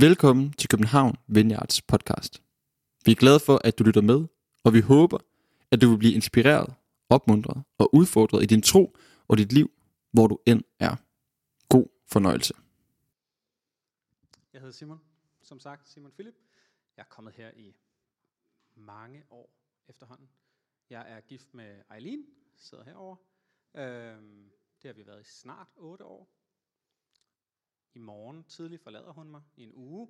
Velkommen til København Vineyards podcast. Vi er glade for, at du lytter med, og vi håber, at du vil blive inspireret, opmuntret og udfordret i din tro og dit liv, hvor du end er. God fornøjelse. Jeg hedder Simon, som sagt Simon Philip. Jeg er kommet her i mange år efterhånden. Jeg er gift med Eileen, sidder herovre. Øhm, det har vi været i snart 8 år. I morgen tidlig forlader hun mig i en uge,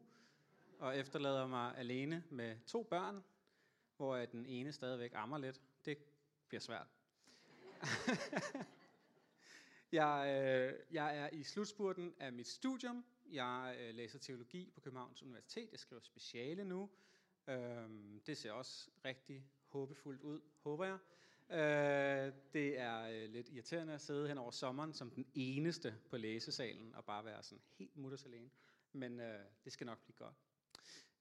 og efterlader mig alene med to børn, hvor den ene stadigvæk ammer lidt. Det bliver svært. jeg, øh, jeg er i slutspurten af mit studium. Jeg øh, læser teologi på Københavns Universitet. Jeg skriver speciale nu. Øhm, det ser også rigtig håbefuldt ud, håber jeg. Øh, det er øh, lidt irriterende at sidde hen over sommeren som den eneste på læsesalen og bare være sådan helt mutters alene. Men øh, det skal nok blive godt.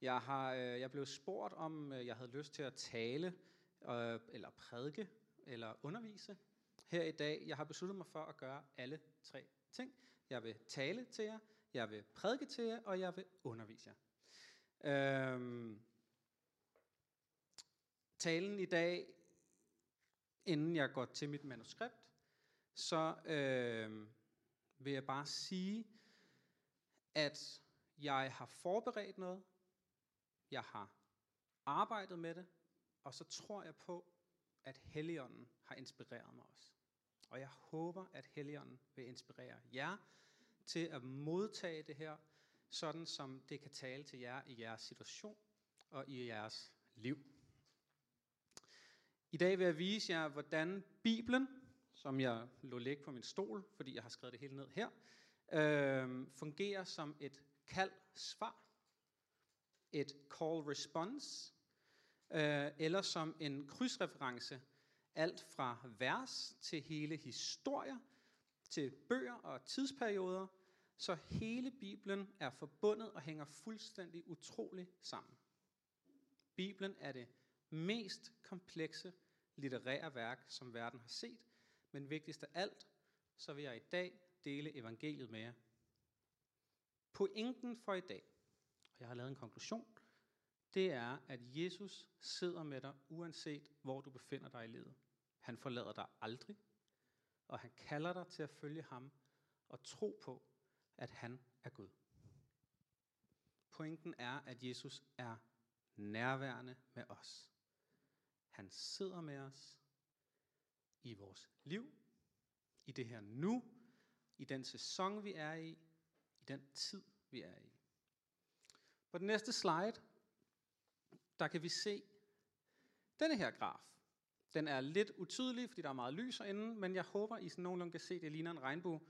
Jeg har øh, jeg blev spurgt om øh, jeg havde lyst til at tale øh, eller prædike eller undervise her i dag. Jeg har besluttet mig for at gøre alle tre ting. Jeg vil tale til jer, jeg vil prædike til jer, og jeg vil undervise jer. Øhm, talen i dag inden jeg går til mit manuskript, så øh, vil jeg bare sige, at jeg har forberedt noget, jeg har arbejdet med det, og så tror jeg på, at Helligånden har inspireret mig også. Og jeg håber, at Helligånden vil inspirere jer til at modtage det her, sådan som det kan tale til jer i jeres situation og i jeres liv. I dag vil jeg vise jer, hvordan Bibelen, som jeg lå læg på min stol, fordi jeg har skrevet det hele ned her, øh, fungerer som et kald-svar, et call-response, øh, eller som en krydsreference, alt fra vers til hele historier, til bøger og tidsperioder, så hele Bibelen er forbundet og hænger fuldstændig utroligt sammen. Bibelen er det mest komplekse litterære værk, som verden har set, men vigtigst af alt, så vil jeg i dag dele evangeliet med jer. Pointen for i dag, og jeg har lavet en konklusion, det er, at Jesus sidder med dig, uanset hvor du befinder dig i livet. Han forlader dig aldrig, og han kalder dig til at følge ham og tro på, at han er Gud. Pointen er, at Jesus er nærværende med os. Han sidder med os i vores liv, i det her nu, i den sæson, vi er i, i den tid, vi er i. På den næste slide, der kan vi se denne her graf. Den er lidt utydelig, fordi der er meget lys herinde, men jeg håber, I sådan nogenlunde kan se, at det ligner en regnbue.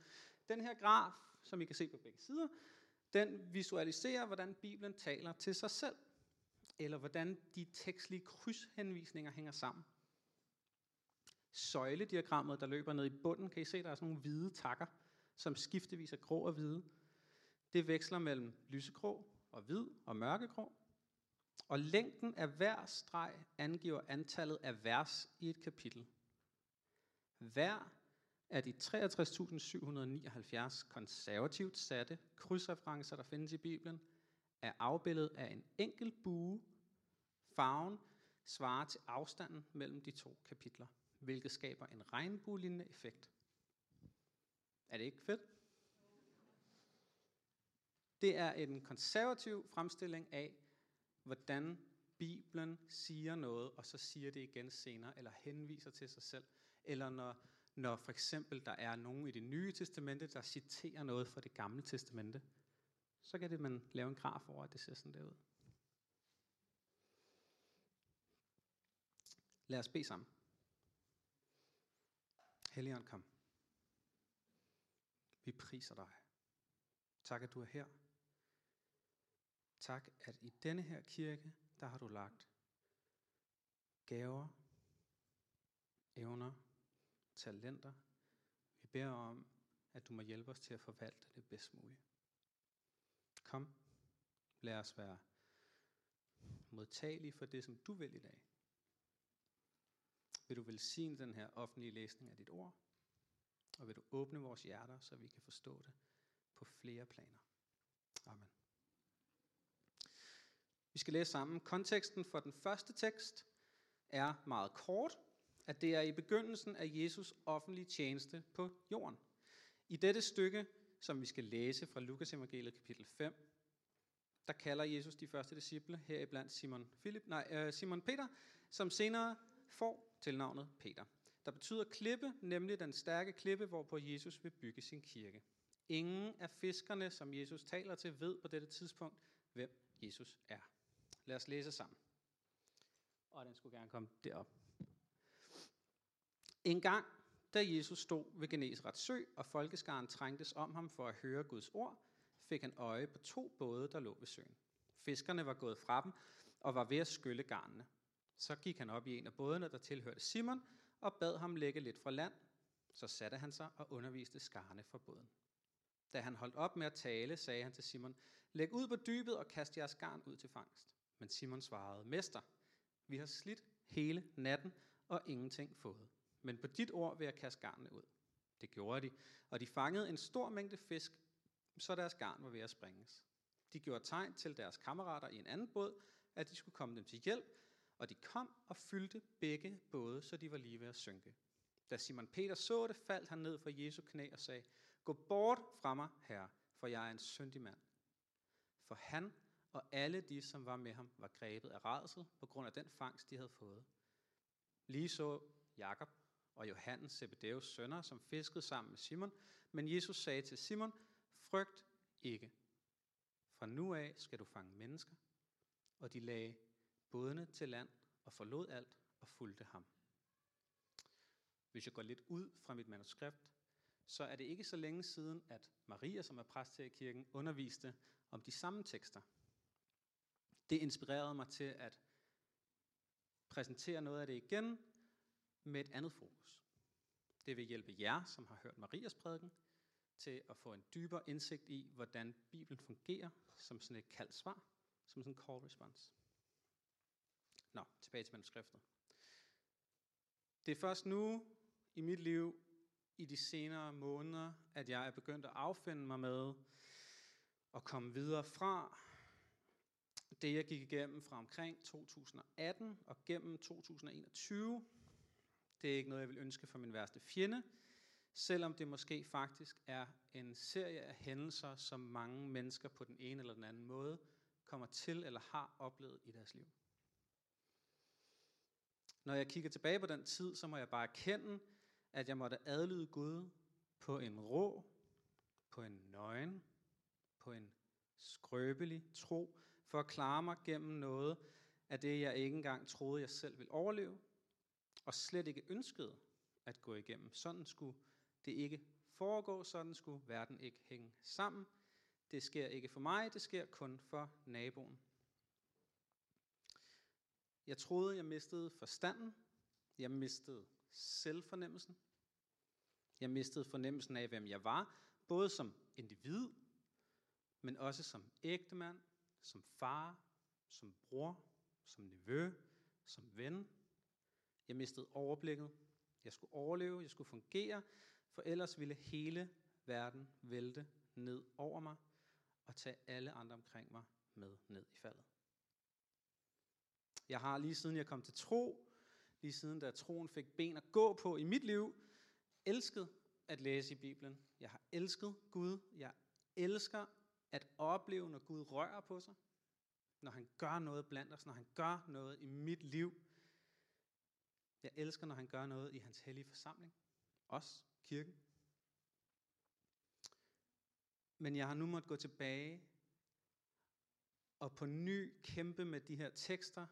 Den her graf, som I kan se på begge sider, den visualiserer, hvordan Bibelen taler til sig selv eller hvordan de tekstlige krydshenvisninger hænger sammen. Søjlediagrammet, der løber ned i bunden, kan I se, der er sådan nogle hvide takker, som skiftevis er grå og hvide. Det veksler mellem lysegrå og hvid og mørkegrå. Og længden af hver streg angiver antallet af vers i et kapitel. Hver af de 63.779 konservativt satte krydsreferencer, der findes i Bibelen, er afbildet af en enkelt bue Farven svarer til afstanden mellem de to kapitler, hvilket skaber en regnbuelignende effekt. Er det ikke fedt? Det er en konservativ fremstilling af, hvordan Bibelen siger noget, og så siger det igen senere, eller henviser til sig selv. Eller når, når for eksempel der er nogen i det nye testamente, der citerer noget fra det gamle testamente, så kan det man lave en graf over, at det ser sådan der ud. Lad os bede sammen. Helligånd, kom. Vi priser dig. Tak, at du er her. Tak, at i denne her kirke, der har du lagt gaver, evner, talenter. Vi beder om, at du må hjælpe os til at forvalte det bedst muligt. Kom, lad os være modtagelige for det, som du vil i dag. Vil du velsigne den her offentlige læsning af dit ord? Og vil du åbne vores hjerter, så vi kan forstå det på flere planer? Amen. Vi skal læse sammen. Konteksten for den første tekst er meget kort, at det er i begyndelsen af Jesus offentlige tjeneste på jorden. I dette stykke, som vi skal læse fra Lukas evangeliet kapitel 5, der kalder Jesus de første disciple, heriblandt Simon, Philip, nej, øh, Simon Peter, som senere får tilnavnet Peter. Der betyder klippe, nemlig den stærke klippe, hvorpå Jesus vil bygge sin kirke. Ingen af fiskerne, som Jesus taler til, ved på dette tidspunkt, hvem Jesus er. Lad os læse sammen. Og den skulle gerne komme derop. En gang, da Jesus stod ved Genesrets sø, og folkeskaren trængtes om ham for at høre Guds ord, fik han øje på to både, der lå ved søen. Fiskerne var gået fra dem og var ved at skylle garnene. Så gik han op i en af bådene, der tilhørte Simon, og bad ham lægge lidt fra land. Så satte han sig og underviste skarne fra båden. Da han holdt op med at tale, sagde han til Simon, Læg ud på dybet og kast jeres garn ud til fangst. Men Simon svarede, Mester, vi har slidt hele natten og ingenting fået. Men på dit ord vil jeg kaste garnene ud. Det gjorde de, og de fangede en stor mængde fisk, så deres garn var ved at springes. De gjorde tegn til deres kammerater i en anden båd, at de skulle komme dem til hjælp, og de kom og fyldte begge både, så de var lige ved at synke. Da Simon Peter så det, faldt han ned fra Jesu knæ og sagde, Gå bort fra mig, herre, for jeg er en syndig mand. For han og alle de, som var med ham, var grebet af rædsel på grund af den fangst, de havde fået. Lige så Jakob og Johannes, Zebedeus sønner, som fiskede sammen med Simon, men Jesus sagde til Simon, frygt ikke. Fra nu af skal du fange mennesker. Og de lagde bådene til land og forlod alt og fulgte ham. Hvis jeg går lidt ud fra mit manuskript, så er det ikke så længe siden, at Maria, som er præst her i kirken, underviste om de samme tekster. Det inspirerede mig til at præsentere noget af det igen med et andet fokus. Det vil hjælpe jer, som har hørt Marias prædiken, til at få en dybere indsigt i, hvordan Bibelen fungerer som sådan et kaldt svar, som sådan en call response. Nå, tilbage til manuskriptet. Det er først nu i mit liv, i de senere måneder, at jeg er begyndt at affinde mig med at komme videre fra det, jeg gik igennem fra omkring 2018 og gennem 2021. Det er ikke noget, jeg vil ønske for min værste fjende, selvom det måske faktisk er en serie af hændelser, som mange mennesker på den ene eller den anden måde kommer til eller har oplevet i deres liv. Når jeg kigger tilbage på den tid, så må jeg bare erkende, at jeg måtte adlyde Gud på en rå, på en nøgen, på en skrøbelig tro, for at klare mig gennem noget af det, jeg ikke engang troede, jeg selv ville overleve, og slet ikke ønskede at gå igennem. Sådan skulle det ikke foregå, sådan skulle verden ikke hænge sammen. Det sker ikke for mig, det sker kun for naboen. Jeg troede, jeg mistede forstanden. Jeg mistede selvfornemmelsen. Jeg mistede fornemmelsen af, hvem jeg var, både som individ, men også som ægtemand, som far, som bror, som nevø, som ven. Jeg mistede overblikket. Jeg skulle overleve, jeg skulle fungere, for ellers ville hele verden vælte ned over mig og tage alle andre omkring mig med ned i faldet. Jeg har lige siden jeg kom til tro, lige siden da troen fik ben at gå på i mit liv, elsket at læse i Bibelen. Jeg har elsket Gud. Jeg elsker at opleve, når Gud rører på sig. Når han gør noget blandt os. Når han gør noget i mit liv. Jeg elsker, når han gør noget i hans hellige forsamling. Os, kirken. Men jeg har nu måttet gå tilbage og på ny kæmpe med de her tekster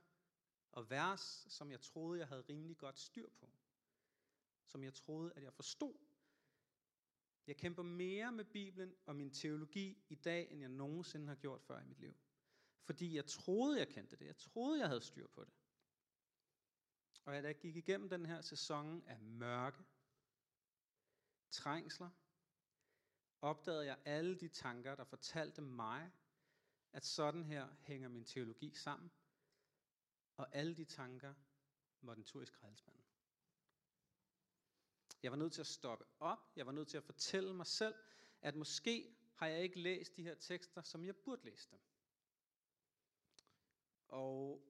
og vers, som jeg troede, jeg havde rimelig godt styr på. Som jeg troede, at jeg forstod. Jeg kæmper mere med Bibelen og min teologi i dag, end jeg nogensinde har gjort før i mit liv. Fordi jeg troede, jeg kendte det. Jeg troede, jeg havde styr på det. Og da jeg gik igennem den her sæson af mørke, trængsler, opdagede jeg alle de tanker, der fortalte mig, at sådan her hænger min teologi sammen, og alle de tanker var den tur i skraldespanden. Jeg var nødt til at stoppe op. Jeg var nødt til at fortælle mig selv, at måske har jeg ikke læst de her tekster, som jeg burde læse dem. Og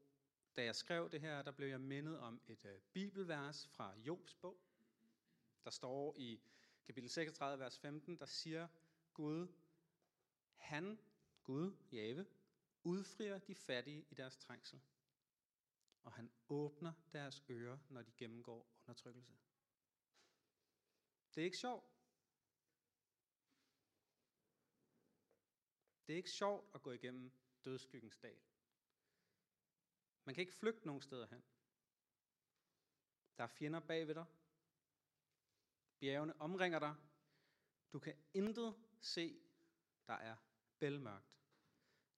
da jeg skrev det her, der blev jeg mindet om et øh, bibelvers fra Jobs bog. Der står i kapitel 36, vers 15, der siger Gud, han, Gud, Jave, udfrier de fattige i deres trængsel, og han åbner deres ører, når de gennemgår undertrykkelse. Det er ikke sjovt. Det er ikke sjovt at gå igennem dødskyggens dal. Man kan ikke flygte nogen steder hen. Der er fjender bagved dig. Bjergene omringer dig. Du kan intet se, der er bælmørkt.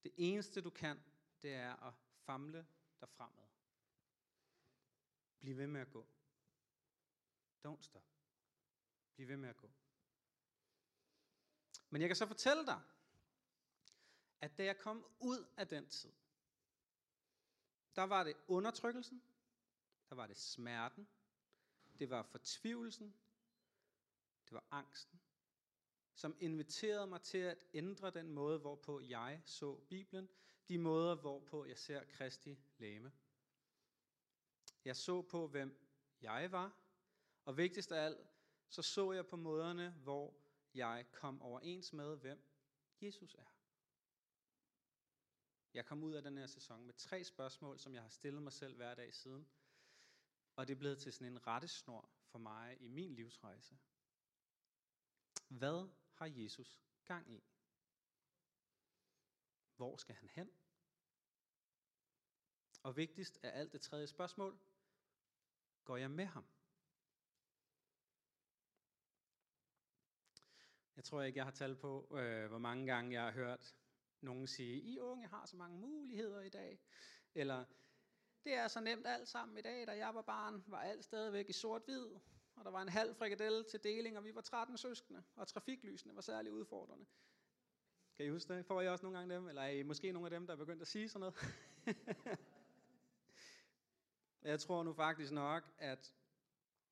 Det eneste du kan, det er at famle dig fremad. Bliv ved med at gå. Don't stop. Bliv ved med at gå. Men jeg kan så fortælle dig, at da jeg kom ud af den tid, der var det undertrykkelsen, der var det smerten, det var fortvivlelsen, det var angsten, som inviterede mig til at ændre den måde, hvorpå jeg så Bibelen, de måder, hvorpå jeg ser Kristi læme. Jeg så på, hvem jeg var, og vigtigst af alt, så så jeg på måderne, hvor jeg kom overens med, hvem Jesus er. Jeg kom ud af den her sæson med tre spørgsmål, som jeg har stillet mig selv hver dag siden. Og det er blevet til sådan en rettesnor for mig i min livsrejse. Hvad har Jesus gang i? Hvor skal han hen? Og vigtigst af alt det tredje spørgsmål, går jeg med ham? Jeg tror ikke, jeg har talt på, øh, hvor mange gange jeg har hørt nogen sige, I unge har så mange muligheder i dag. Eller, det er så nemt alt sammen i dag, da jeg var barn, var alt stadigvæk i sort-hvid, og der var en halv frikadelle til deling, og vi var 13 søskende, og trafiklysene var særlig udfordrende. Kan I huske det? Får I også nogle gange dem? Eller er I måske nogle af dem, der er begyndt at sige sådan noget? jeg tror nu faktisk nok, at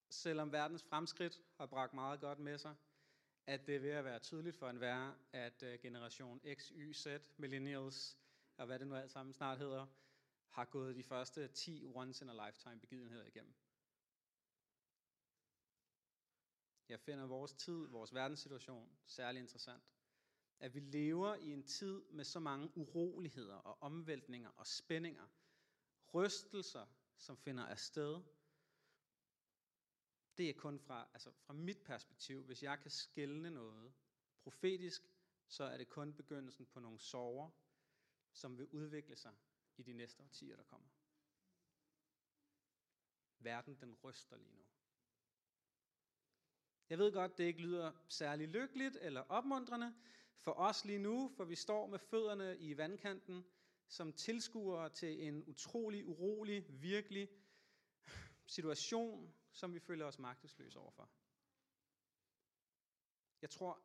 selvom verdens fremskridt har bragt meget godt med sig, at det er ved at være tydeligt for enhver, at øh, generation X, Y, Z, millennials, og hvad det nu alt sammen snart hedder, har gået de første 10 once in a lifetime begivenheder igennem. Jeg finder vores tid, vores verdenssituation særlig interessant. At vi lever i en tid med så mange uroligheder og omvæltninger og spændinger, rystelser, som finder afsted, det er kun fra, altså fra mit perspektiv, hvis jeg kan skælne noget profetisk, så er det kun begyndelsen på nogle sorger, som vil udvikle sig i de næste årtier, der kommer. Verden, den ryster lige nu. Jeg ved godt, det ikke lyder særlig lykkeligt eller opmuntrende for os lige nu, for vi står med fødderne i vandkanten som tilskuere til en utrolig urolig, virkelig situation, som vi føler os magtesløse overfor. Jeg tror,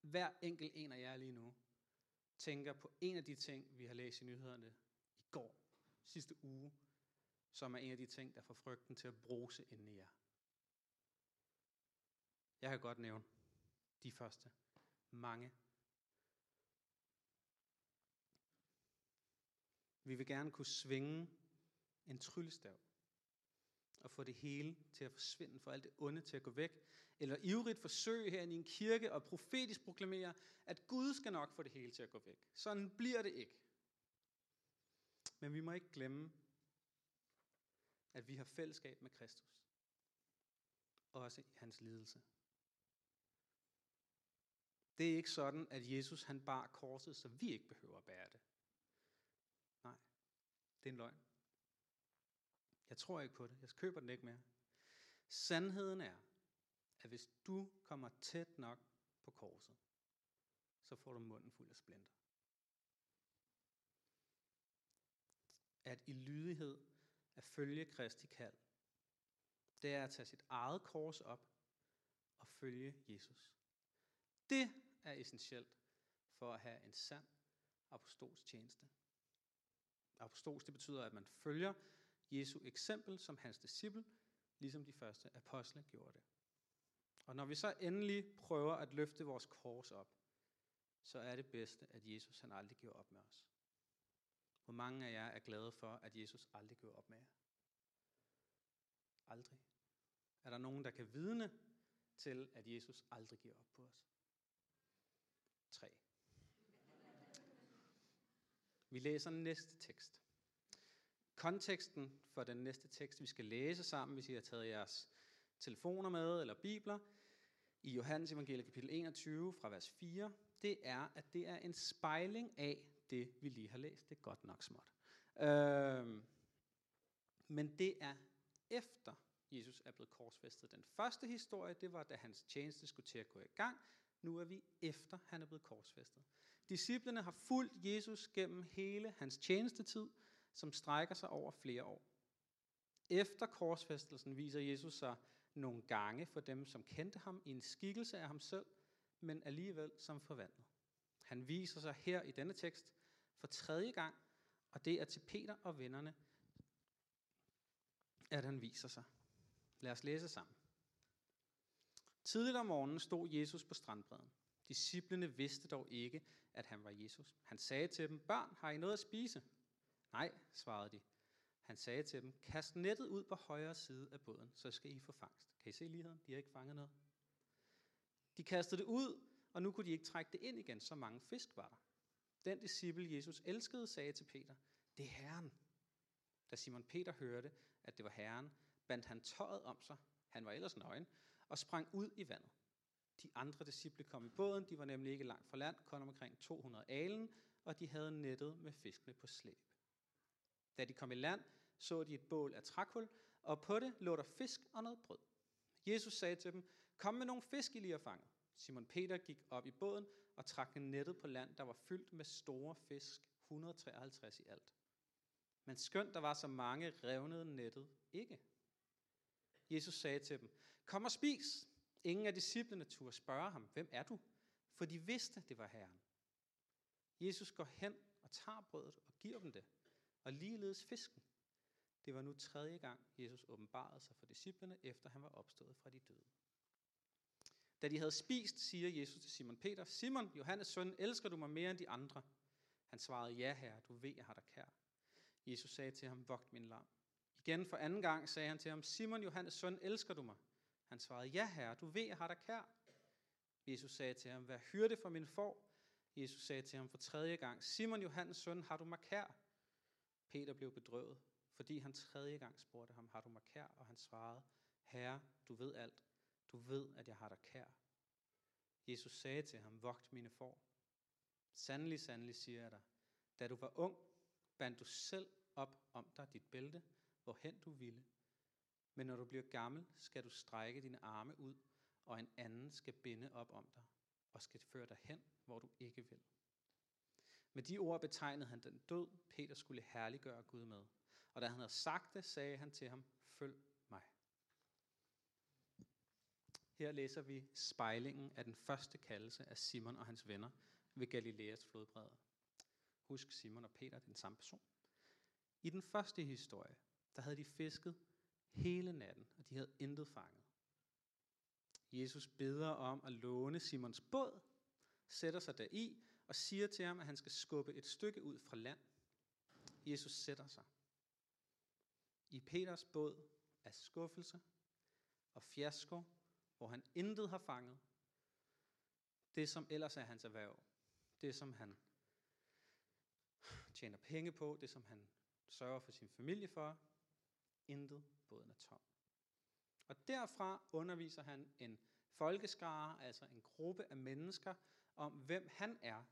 hver enkelt en af jer lige nu tænker på en af de ting, vi har læst i nyhederne i går, sidste uge, som er en af de ting, der får frygten til at bruse ind i jer. Jeg kan godt nævne de første. Mange. Vi vil gerne kunne svinge en tryllestav og få det hele til at forsvinde, for alt det onde til at gå væk, eller ivrigt forsøge her i en kirke og profetisk proklamere, at Gud skal nok få det hele til at gå væk. Sådan bliver det ikke. Men vi må ikke glemme, at vi har fællesskab med Kristus. Også i hans lidelse. Det er ikke sådan, at Jesus han bar korset, så vi ikke behøver at bære det. Det er en løgn. Jeg tror ikke på det. Jeg køber den ikke mere. Sandheden er, at hvis du kommer tæt nok på korset, så får du munden fuld af splinter. At i lydighed at følge Kristi kald, det er at tage sit eget kors op og følge Jesus. Det er essentielt for at have en sand apostolsk Apostols, det betyder, at man følger Jesu eksempel som hans disciple, ligesom de første apostle gjorde det. Og når vi så endelig prøver at løfte vores kors op, så er det bedste, at Jesus han aldrig giver op med os. Hvor mange af jer er glade for, at Jesus aldrig giver op med jer? Aldrig. Er der nogen, der kan vidne til, at Jesus aldrig giver op på os? Tre. Vi læser næste tekst. Konteksten for den næste tekst, vi skal læse sammen, hvis I har taget jeres telefoner med eller bibler, i Johannes evangelie kapitel 21 fra vers 4, det er, at det er en spejling af det, vi lige har læst. Det er godt nok småt. Øhm, men det er efter Jesus er blevet korsfæstet. Den første historie, det var, da hans tjeneste skulle til at gå i gang. Nu er vi efter, han er blevet korsfæstet. Disciplerne har fulgt Jesus gennem hele hans tjenestetid, som strækker sig over flere år. Efter korsfæstelsen viser Jesus sig nogle gange for dem, som kendte ham i en skikkelse af ham selv, men alligevel som forvandlet. Han viser sig her i denne tekst for tredje gang, og det er til Peter og vennerne, at han viser sig. Lad os læse sammen. Tidligt om morgenen stod Jesus på strandbredden. Disciplene vidste dog ikke, at han var Jesus. Han sagde til dem, børn, har I noget at spise? Nej, svarede de. Han sagde til dem, kast nettet ud på højre side af båden, så skal I få fangst. Kan I se ligheden? De har ikke fanget noget. De kastede det ud, og nu kunne de ikke trække det ind igen, så mange fisk var der. Den disciple, Jesus elskede, sagde til Peter, det er Herren. Da Simon Peter hørte, at det var Herren, bandt han tøjet om sig, han var ellers nøgen, og sprang ud i vandet. De andre disciple kom i båden, de var nemlig ikke langt fra land, kun omkring 200 alen, og de havde nettet med fiskene på slæb. Da de kom i land, så de et bål af trækul, og på det lå der fisk og noget brød. Jesus sagde til dem, kom med nogle fisk, I lige har fanget. Simon Peter gik op i båden og trak nettet på land, der var fyldt med store fisk, 153 i alt. Men skønt der var så mange, revnede nettet ikke. Jesus sagde til dem, kom og spis. Ingen af disciplene turde spørge ham, hvem er du? For de vidste, det var Herren. Jesus går hen og tager brødet og giver dem det, og ligeledes fisken. Det var nu tredje gang, Jesus åbenbarede sig for disciplene, efter han var opstået fra de døde. Da de havde spist, siger Jesus til Simon Peter, Simon, Johannes søn, elsker du mig mere end de andre? Han svarede, ja herre, du ved, jeg har dig kær. Jesus sagde til ham, vogt min lam. Igen for anden gang sagde han til ham, Simon, Johannes søn, elsker du mig? Han svarede, ja herre, du ved, jeg har dig kær. Jesus sagde til ham, vær hyrde for min får. Jesus sagde til ham for tredje gang, Simon, Johannes søn, har du mig kær? Peter blev bedrøvet, fordi han tredje gang spurgte ham, har du mig kær? Og han svarede, Herre, du ved alt. Du ved, at jeg har dig kær. Jesus sagde til ham, vogt mine får. Sandelig, sandelig siger jeg dig, da du var ung, bandt du selv op om dig dit bælte, hvorhen du ville. Men når du bliver gammel, skal du strække dine arme ud, og en anden skal binde op om dig, og skal føre dig hen, hvor du ikke vil. Med de ord betegnede han den død, Peter skulle herliggøre Gud med. Og da han havde sagt det, sagde han til ham, følg mig. Her læser vi spejlingen af den første kaldelse af Simon og hans venner ved Galileas flodbredder. Husk Simon og Peter, den samme person. I den første historie, der havde de fisket hele natten, og de havde intet fanget. Jesus beder om at låne Simons båd, sætter sig deri og siger til ham, at han skal skubbe et stykke ud fra land. Jesus sætter sig. I Peters båd er skuffelse og fiasko, hvor han intet har fanget. Det, som ellers er hans erhverv. Det, som han tjener penge på. Det, som han sørger for sin familie for. Intet. Båden er tom. Og derfra underviser han en folkeskare, altså en gruppe af mennesker, om hvem han er,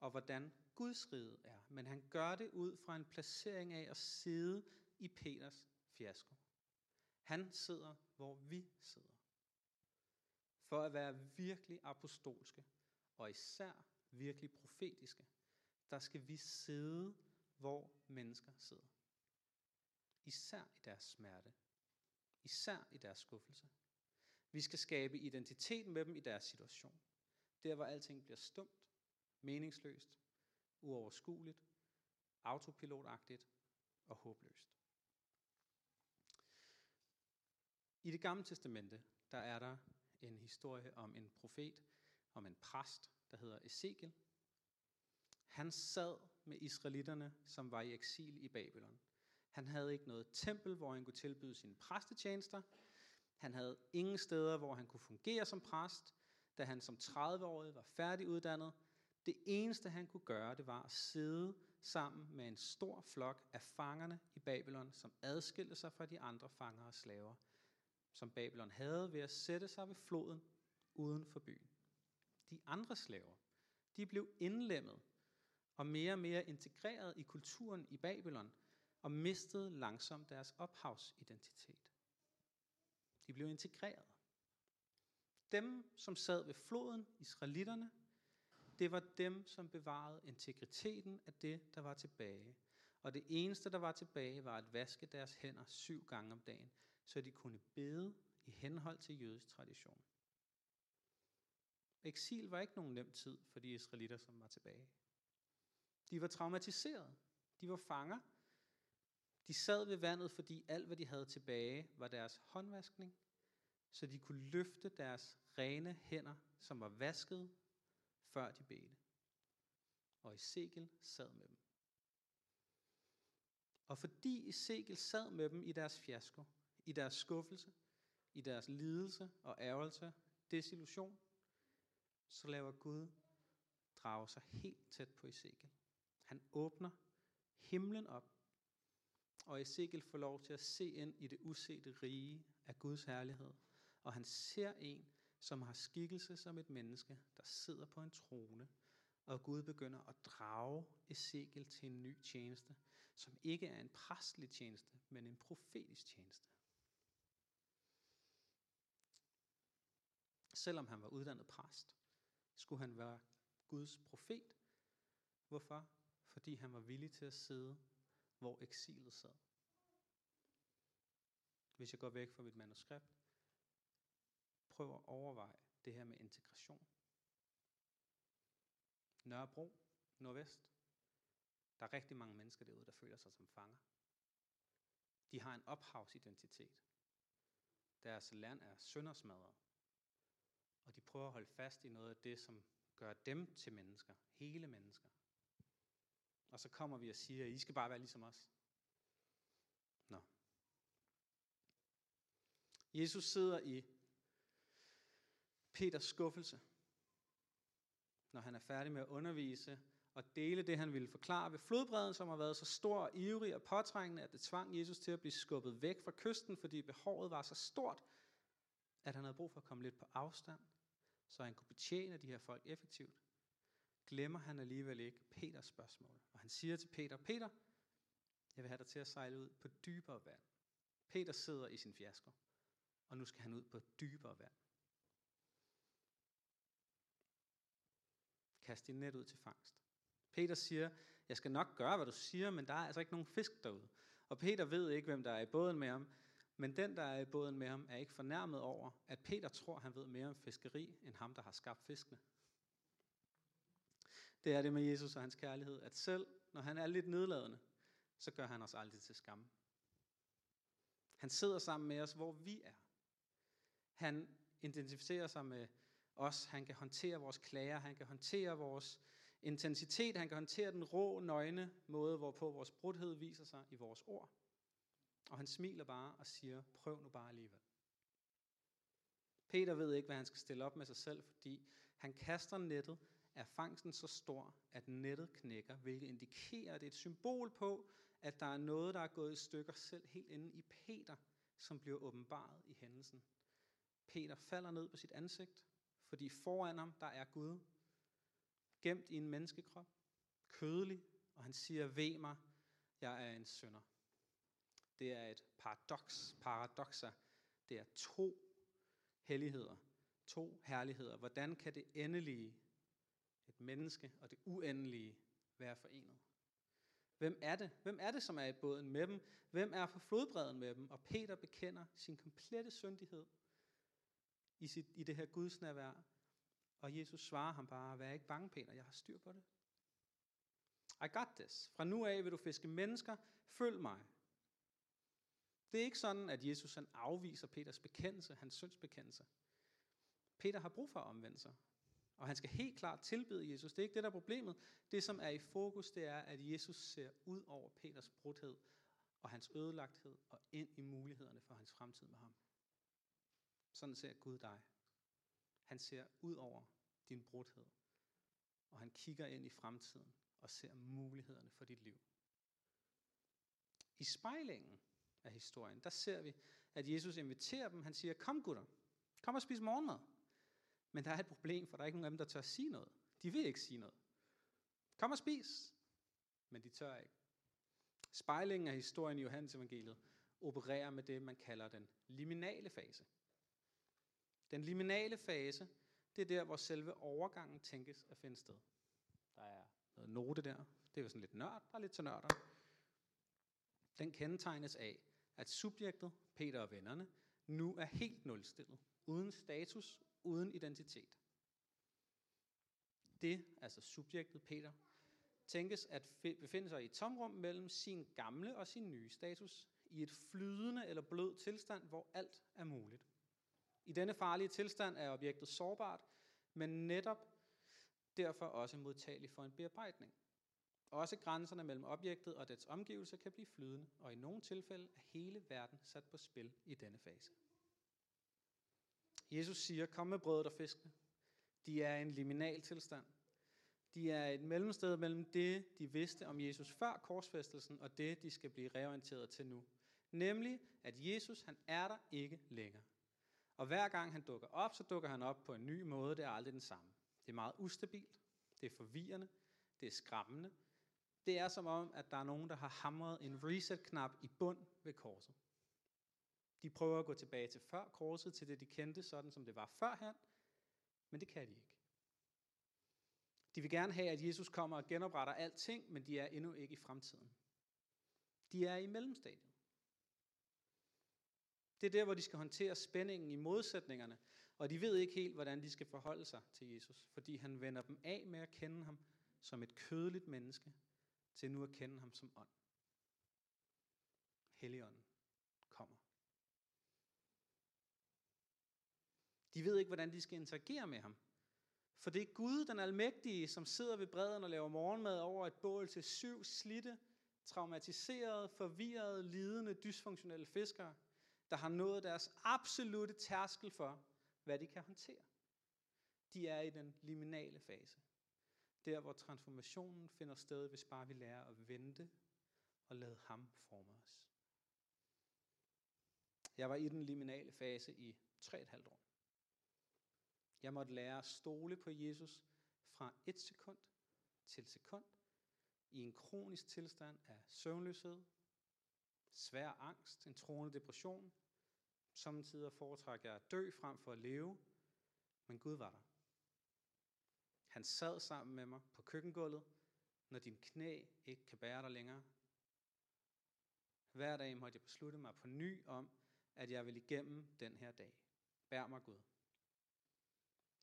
og hvordan Guds rige er. Men han gør det ud fra en placering af at sidde i Peters fiasko. Han sidder, hvor vi sidder. For at være virkelig apostolske, og især virkelig profetiske, der skal vi sidde, hvor mennesker sidder. Især i deres smerte. Især i deres skuffelse. Vi skal skabe identitet med dem i deres situation. Der, hvor alting bliver stumt, meningsløst, uoverskueligt, autopilotagtigt og håbløst. I det gamle testamente, der er der en historie om en profet, om en præst, der hedder Ezekiel. Han sad med israelitterne, som var i eksil i Babylon. Han havde ikke noget tempel, hvor han kunne tilbyde sine præstetjenester. Han havde ingen steder, hvor han kunne fungere som præst. Da han som 30-årig var færdiguddannet, det eneste han kunne gøre, det var at sidde sammen med en stor flok af fangerne i Babylon, som adskilte sig fra de andre fanger og slaver, som Babylon havde ved at sætte sig ved floden uden for byen. De andre slaver, de blev indlemmet og mere og mere integreret i kulturen i Babylon og mistede langsomt deres ophavsidentitet. De blev integreret. Dem, som sad ved floden, israelitterne, det var dem, som bevarede integriteten af det, der var tilbage. Og det eneste, der var tilbage, var at vaske deres hænder syv gange om dagen, så de kunne bede i henhold til jødisk tradition. Eksil var ikke nogen nem tid for de israelitter, som var tilbage. De var traumatiseret. De var fanger. De sad ved vandet, fordi alt, hvad de havde tilbage, var deres håndvaskning, så de kunne løfte deres rene hænder, som var vasket, før de bedte. Og Ezekiel sad med dem. Og fordi Ezekiel sad med dem i deres fiasko, i deres skuffelse, i deres lidelse og ærgelse, desillusion, så laver Gud drage sig helt tæt på Ezekiel. Han åbner himlen op, og Ezekiel får lov til at se ind i det usete rige af Guds herlighed. Og han ser en, som har skikkelse som et menneske, der sidder på en trone, og Gud begynder at drage Ezekiel til en ny tjeneste, som ikke er en præstlig tjeneste, men en profetisk tjeneste. Selvom han var uddannet præst, skulle han være Guds profet. Hvorfor? Fordi han var villig til at sidde, hvor eksilet sad. Hvis jeg går væk fra mit manuskript, prøv at overveje det her med integration. Nørrebro, Nordvest. Der er rigtig mange mennesker derude, der føler sig som fanger. De har en ophavsidentitet. Deres land er søndersmadret. Og de prøver at holde fast i noget af det, som gør dem til mennesker. Hele mennesker. Og så kommer vi og siger, at I skal bare være ligesom os. Nå. Jesus sidder i Peters skuffelse, når han er færdig med at undervise og dele det, han ville forklare ved flodbredden, som har været så stor og ivrig og påtrængende, at det tvang Jesus til at blive skubbet væk fra kysten, fordi behovet var så stort, at han havde brug for at komme lidt på afstand, så han kunne betjene de her folk effektivt, glemmer han alligevel ikke Peters spørgsmål. Og han siger til Peter, Peter, jeg vil have dig til at sejle ud på dybere vand. Peter sidder i sin fiasko, og nu skal han ud på dybere vand. Kast din net ud til fangst. Peter siger, jeg skal nok gøre, hvad du siger, men der er altså ikke nogen fisk derude. Og Peter ved ikke, hvem der er i båden med ham, men den, der er i båden med ham, er ikke fornærmet over, at Peter tror, han ved mere om fiskeri, end ham, der har skabt fiskene. Det er det med Jesus og hans kærlighed, at selv når han er lidt nedladende, så gør han os aldrig til skam. Han sidder sammen med os, hvor vi er. Han identificerer sig med os. Han kan håndtere vores klager. Han kan håndtere vores intensitet. Han kan håndtere den rå, nøgne måde, hvorpå vores brudhed viser sig i vores ord. Og han smiler bare og siger, prøv nu bare alligevel. Peter ved ikke, hvad han skal stille op med sig selv, fordi han kaster nettet, er fangsten så stor, at nettet knækker, hvilket indikerer, at det er et symbol på, at der er noget, der er gået i stykker selv helt inde i Peter, som bliver åbenbaret i hændelsen. Peter falder ned på sit ansigt, fordi foran ham, der er Gud, gemt i en menneskekrop, kødelig, og han siger, ved mig, jeg er en synder. Det er et paradoks, paradoxer. Det er to helligheder, to herligheder. Hvordan kan det endelige, et menneske og det uendelige, være forenet? Hvem er det? Hvem er det, som er i båden med dem? Hvem er på flodbredden med dem? Og Peter bekender sin komplette syndighed i, sit, i det her Guds nærvær. Og Jesus svarer ham bare, vær ikke bange, Peter, jeg har styr på det. I got this. Fra nu af vil du fiske mennesker, følg mig. Det er ikke sådan, at Jesus han afviser Peters bekendelse, hans syndsbekendelse. Peter har brug for at omvende sig. Og han skal helt klart tilbede Jesus. Det er ikke det, der er problemet. Det, som er i fokus, det er, at Jesus ser ud over Peters brudhed og hans ødelagthed og ind i mulighederne for hans fremtid med ham. Sådan ser Gud dig. Han ser ud over din brudhed, og han kigger ind i fremtiden og ser mulighederne for dit liv. I spejlingen af historien, der ser vi, at Jesus inviterer dem. Han siger, kom gutter, kom og spis morgenmad. Men der er et problem, for der er ikke nogen af dem, der tør sige noget. De vil ikke sige noget. Kom og spis. Men de tør ikke. Spejlingen af historien i Johannes evangeliet opererer med det, man kalder den liminale fase. Den liminale fase, det er der, hvor selve overgangen tænkes at finde sted. Der er noget note der. Det er jo sådan lidt nørd. Der er lidt til nørder. Den kendetegnes af, at subjektet, Peter og vennerne, nu er helt nulstillet. Uden status, uden identitet. Det, altså subjektet Peter, tænkes at befinde sig i et tomrum mellem sin gamle og sin nye status, i et flydende eller blød tilstand, hvor alt er muligt. I denne farlige tilstand er objektet sårbart, men netop derfor også modtagelig for en bearbejdning. Også grænserne mellem objektet og dets omgivelser kan blive flydende, og i nogle tilfælde er hele verden sat på spil i denne fase. Jesus siger, kom med brødet og fiskene. De er en liminal tilstand. De er et mellemsted mellem det, de vidste om Jesus før korsfæstelsen, og det, de skal blive reorienteret til nu. Nemlig, at Jesus, han er der ikke længere. Og hver gang han dukker op, så dukker han op på en ny måde. Det er aldrig den samme. Det er meget ustabilt. Det er forvirrende. Det er skræmmende. Det er som om, at der er nogen, der har hamret en reset-knap i bund ved korset. De prøver at gå tilbage til før korset, til det de kendte, sådan som det var førhen, men det kan de ikke. De vil gerne have, at Jesus kommer og genopretter alting, men de er endnu ikke i fremtiden. De er i mellemstadiet. Det er der, hvor de skal håndtere spændingen i modsætningerne, og de ved ikke helt, hvordan de skal forholde sig til Jesus, fordi han vender dem af med at kende ham som et kødeligt menneske, til nu at kende ham som ånd. Helligånden kommer. De ved ikke, hvordan de skal interagere med ham. For det er Gud, den almægtige, som sidder ved bredden og laver morgenmad over et bål til syv slitte, traumatiserede, forvirrede, lidende, dysfunktionelle fiskere, der har nået deres absolute tærskel for, hvad de kan håndtere. De er i den liminale fase. Der, hvor transformationen finder sted, hvis bare vi lærer at vente og lade ham forme os. Jeg var i den liminale fase i 3,5 år. Jeg måtte lære at stole på Jesus fra et sekund til sekund i en kronisk tilstand af søvnløshed, svær angst, en troende depression. Samtidig foretrækker jeg at dø frem for at leve, men Gud var der. Han sad sammen med mig på køkkengulvet, når din knæ ikke kan bære dig længere. Hver dag måtte jeg beslutte mig på ny om, at jeg vil igennem den her dag. Bær mig Gud.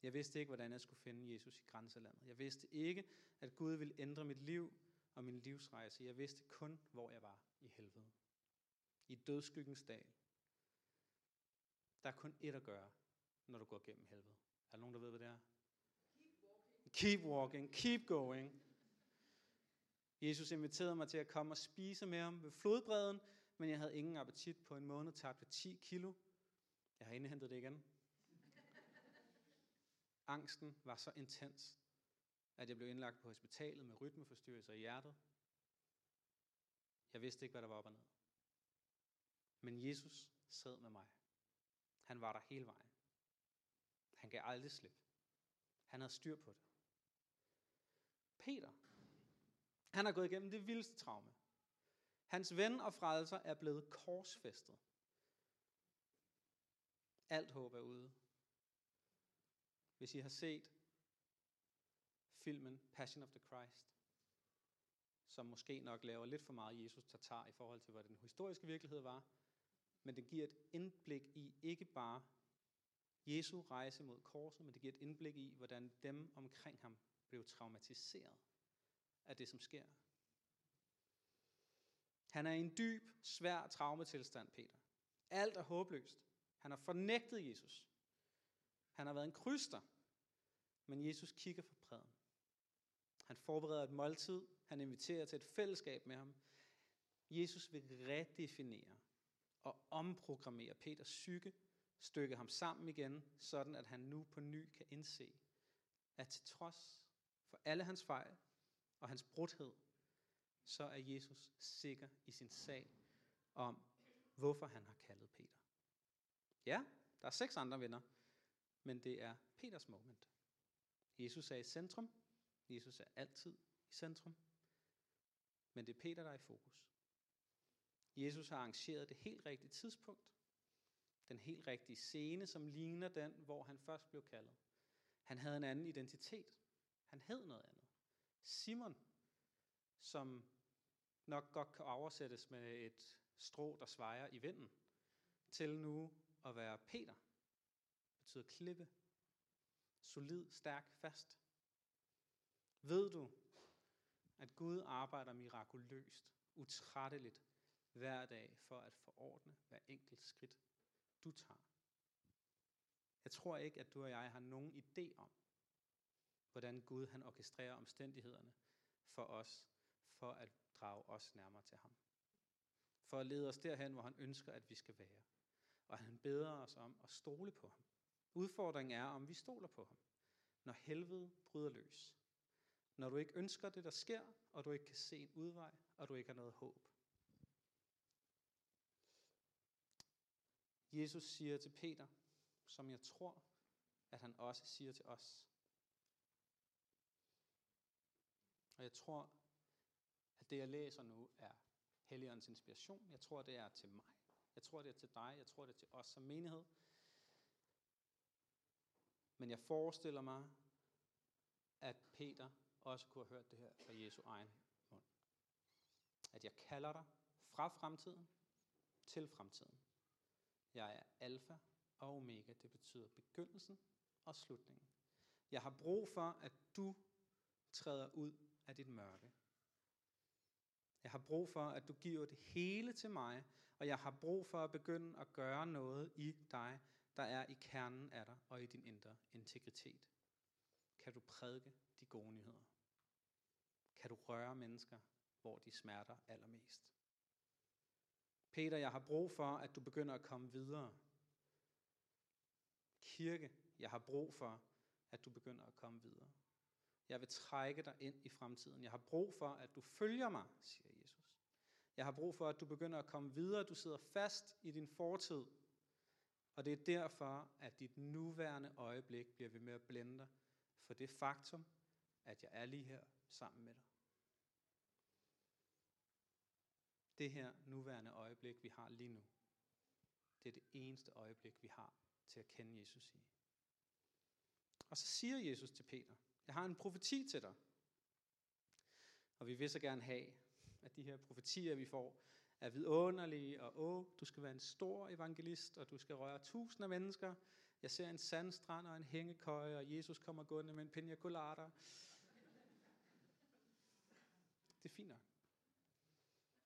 Jeg vidste ikke, hvordan jeg skulle finde Jesus i grænselandet. Jeg vidste ikke, at Gud ville ændre mit liv og min livsrejse. Jeg vidste kun, hvor jeg var i helvede. I dødskyggens dal. Der er kun ét at gøre, når du går gennem helvede. Er der nogen, der ved, hvad det er? Keep walking, keep going. Jesus inviterede mig til at komme og spise med ham ved flodbredden, men jeg havde ingen appetit på en måned, tabte 10 kilo. Jeg har indhentet det igen. Angsten var så intens, at jeg blev indlagt på hospitalet med rytmeforstyrrelser i hjertet. Jeg vidste ikke, hvad der var op og ned. Men Jesus sad med mig. Han var der hele vejen. Han gav aldrig slip. Han havde styr på det. Peter, han har gået igennem det vildeste traume. Hans ven og frelser er blevet korsfæstet. Alt håb er ude. Hvis I har set filmen Passion of the Christ, som måske nok laver lidt for meget Jesus tatar i forhold til, hvad den historiske virkelighed var, men det giver et indblik i ikke bare Jesu rejse mod korset, men det giver et indblik i, hvordan dem omkring ham blev traumatiseret af det, som sker. Han er i en dyb, svær traumetilstand, Peter. Alt er håbløst. Han har fornægtet Jesus. Han har været en kryster. Men Jesus kigger for præden. Han forbereder et måltid. Han inviterer til et fællesskab med ham. Jesus vil redefinere og omprogrammere Peters psyke, stykke ham sammen igen, sådan at han nu på ny kan indse, at til trods for alle hans fejl og hans brudhed, så er Jesus sikker i sin sag om, hvorfor han har kaldet Peter. Ja, der er seks andre venner, men det er Peters moment. Jesus er i centrum. Jesus er altid i centrum. Men det er Peter, der er i fokus. Jesus har arrangeret det helt rigtige tidspunkt. Den helt rigtige scene, som ligner den, hvor han først blev kaldet. Han havde en anden identitet. Han hed noget andet. Simon, som nok godt kan oversættes med et strå, der svejer i vinden, til nu at være Peter, betyder klippe, solid, stærk, fast. Ved du, at Gud arbejder mirakuløst, utrætteligt, hver dag for at forordne hver enkelt skridt, du tager. Jeg tror ikke, at du og jeg har nogen idé om, hvordan Gud han orkestrerer omstændighederne for os, for at drage os nærmere til ham. For at lede os derhen, hvor han ønsker, at vi skal være. Og han beder os om at stole på ham. Udfordringen er, om vi stoler på ham, når helvede bryder løs. Når du ikke ønsker det, der sker, og du ikke kan se en udvej, og du ikke har noget håb. Jesus siger til Peter, som jeg tror, at han også siger til os. Og jeg tror, at det jeg læser nu er Helligåndens inspiration. Jeg tror, det er til mig. Jeg tror, det er til dig. Jeg tror, det er til os som menighed. Men jeg forestiller mig, at Peter også kunne have hørt det her fra Jesu egen mund. At jeg kalder dig fra fremtiden til fremtiden. Jeg er alfa og omega. Det betyder begyndelsen og slutningen. Jeg har brug for, at du træder ud af dit mørke. Jeg har brug for, at du giver det hele til mig, og jeg har brug for at begynde at gøre noget i dig, der er i kernen af dig og i din indre integritet. Kan du prædike de gode nyheder? Kan du røre mennesker, hvor de smerter allermest? Peter, jeg har brug for, at du begynder at komme videre. Kirke, jeg har brug for, at du begynder at komme videre. Jeg vil trække dig ind i fremtiden. Jeg har brug for, at du følger mig, siger Jesus. Jeg har brug for, at du begynder at komme videre. Du sidder fast i din fortid. Og det er derfor, at dit nuværende øjeblik bliver ved med at blænde dig for det faktum, at jeg er lige her sammen med dig. Det her nuværende øjeblik, vi har lige nu, det er det eneste øjeblik, vi har til at kende Jesus i. Og så siger Jesus til Peter, jeg har en profeti til dig. Og vi vil så gerne have, at de her profetier, vi får, er vidunderlige, og åh, du skal være en stor evangelist, og du skal røre tusinder af mennesker. Jeg ser en sandstrand og en hængekøje, og Jesus kommer gående med en pina colada. Det er fint nok.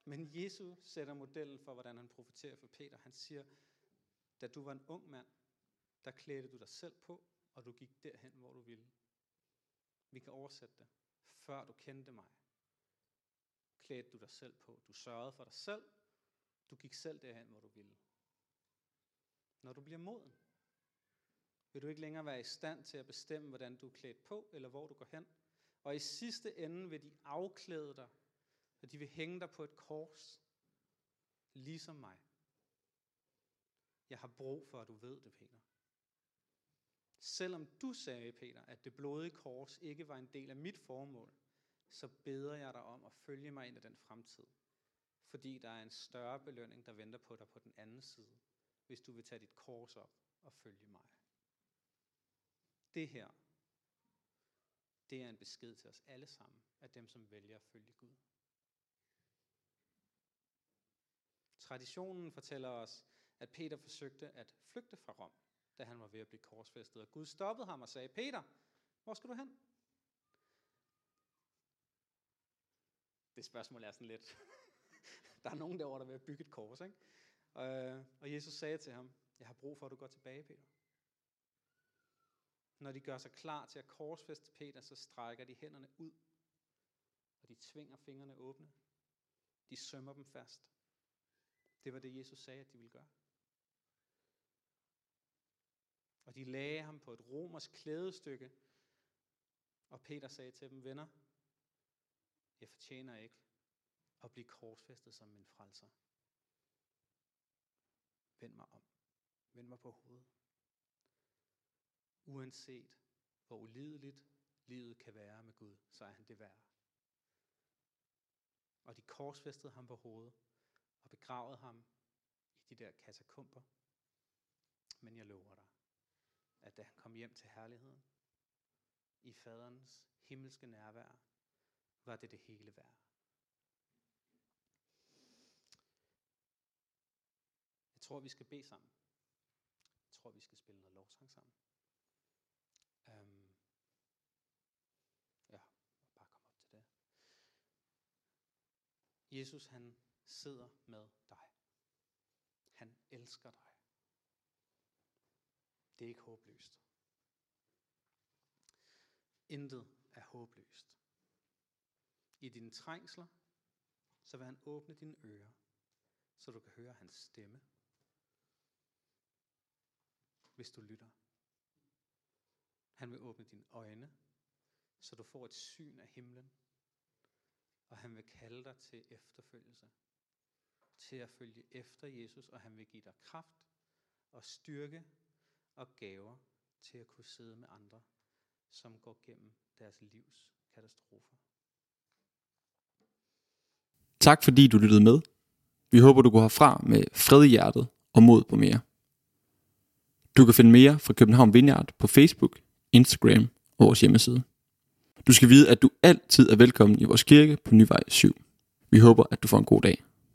Men Jesus sætter modellen for, hvordan han profeterer for Peter. Han siger, da du var en ung mand, der klædte du dig selv på, og du gik derhen, hvor du ville. Vi kan oversætte det. Før du kendte mig, klædte du dig selv på. Du sørgede for dig selv. Du gik selv derhen, hvor du ville. Når du bliver moden, vil du ikke længere være i stand til at bestemme, hvordan du er klædt på, eller hvor du går hen. Og i sidste ende vil de afklæde dig, og de vil hænge dig på et kors, ligesom mig. Jeg har brug for, at du ved det, Peter. Selvom du sagde, Peter, at det blodige kors ikke var en del af mit formål, så beder jeg dig om at følge mig ind i den fremtid. Fordi der er en større belønning, der venter på dig på den anden side, hvis du vil tage dit kors op og følge mig. Det her, det er en besked til os alle sammen, af dem, som vælger at følge Gud. Traditionen fortæller os, at Peter forsøgte at flygte fra Rom da han var ved at blive korsfæstet. Og Gud stoppede ham og sagde, Peter, hvor skal du hen? Det spørgsmål er sådan lidt. der er nogen derovre, der vil bygge et kors, ikke? Og, og Jesus sagde til ham, jeg har brug for, at du går tilbage, Peter. Når de gør sig klar til at korsfeste Peter, så strækker de hænderne ud, og de tvinger fingrene åbne. De sømmer dem fast. Det var det, Jesus sagde, at de ville gøre. Og de lagde ham på et romersk klædestykke, og Peter sagde til dem, venner, jeg fortjener ikke at blive korsfæstet som min frelser. Vend mig om. Vend mig på hovedet. Uanset hvor ulideligt livet kan være med Gud, så er han det værd. Og de korsfæstede ham på hovedet og begravede ham i de der katakomber. Men jeg lover dig, at da han kom hjem til herligheden, i faderens himmelske nærvær, var det det hele værd. Jeg tror, vi skal bede sammen. Jeg tror, vi skal spille noget lovsang sammen. Um, ja, bare kom op til det. Jesus, han sidder med dig. Han elsker dig. Det er ikke håbløst. Intet er håbløst. I dine trængsler, så vil han åbne dine ører, så du kan høre hans stemme, hvis du lytter. Han vil åbne dine øjne, så du får et syn af himlen, og han vil kalde dig til efterfølgelse, til at følge efter Jesus, og han vil give dig kraft og styrke og gaver til at kunne sidde med andre, som går gennem deres livs katastrofer. Tak fordi du lyttede med. Vi håber, du går herfra med fred i hjertet og mod på mere. Du kan finde mere fra København Vineyard på Facebook, Instagram og vores hjemmeside. Du skal vide, at du altid er velkommen i vores kirke på Nyvej 7. Vi håber, at du får en god dag.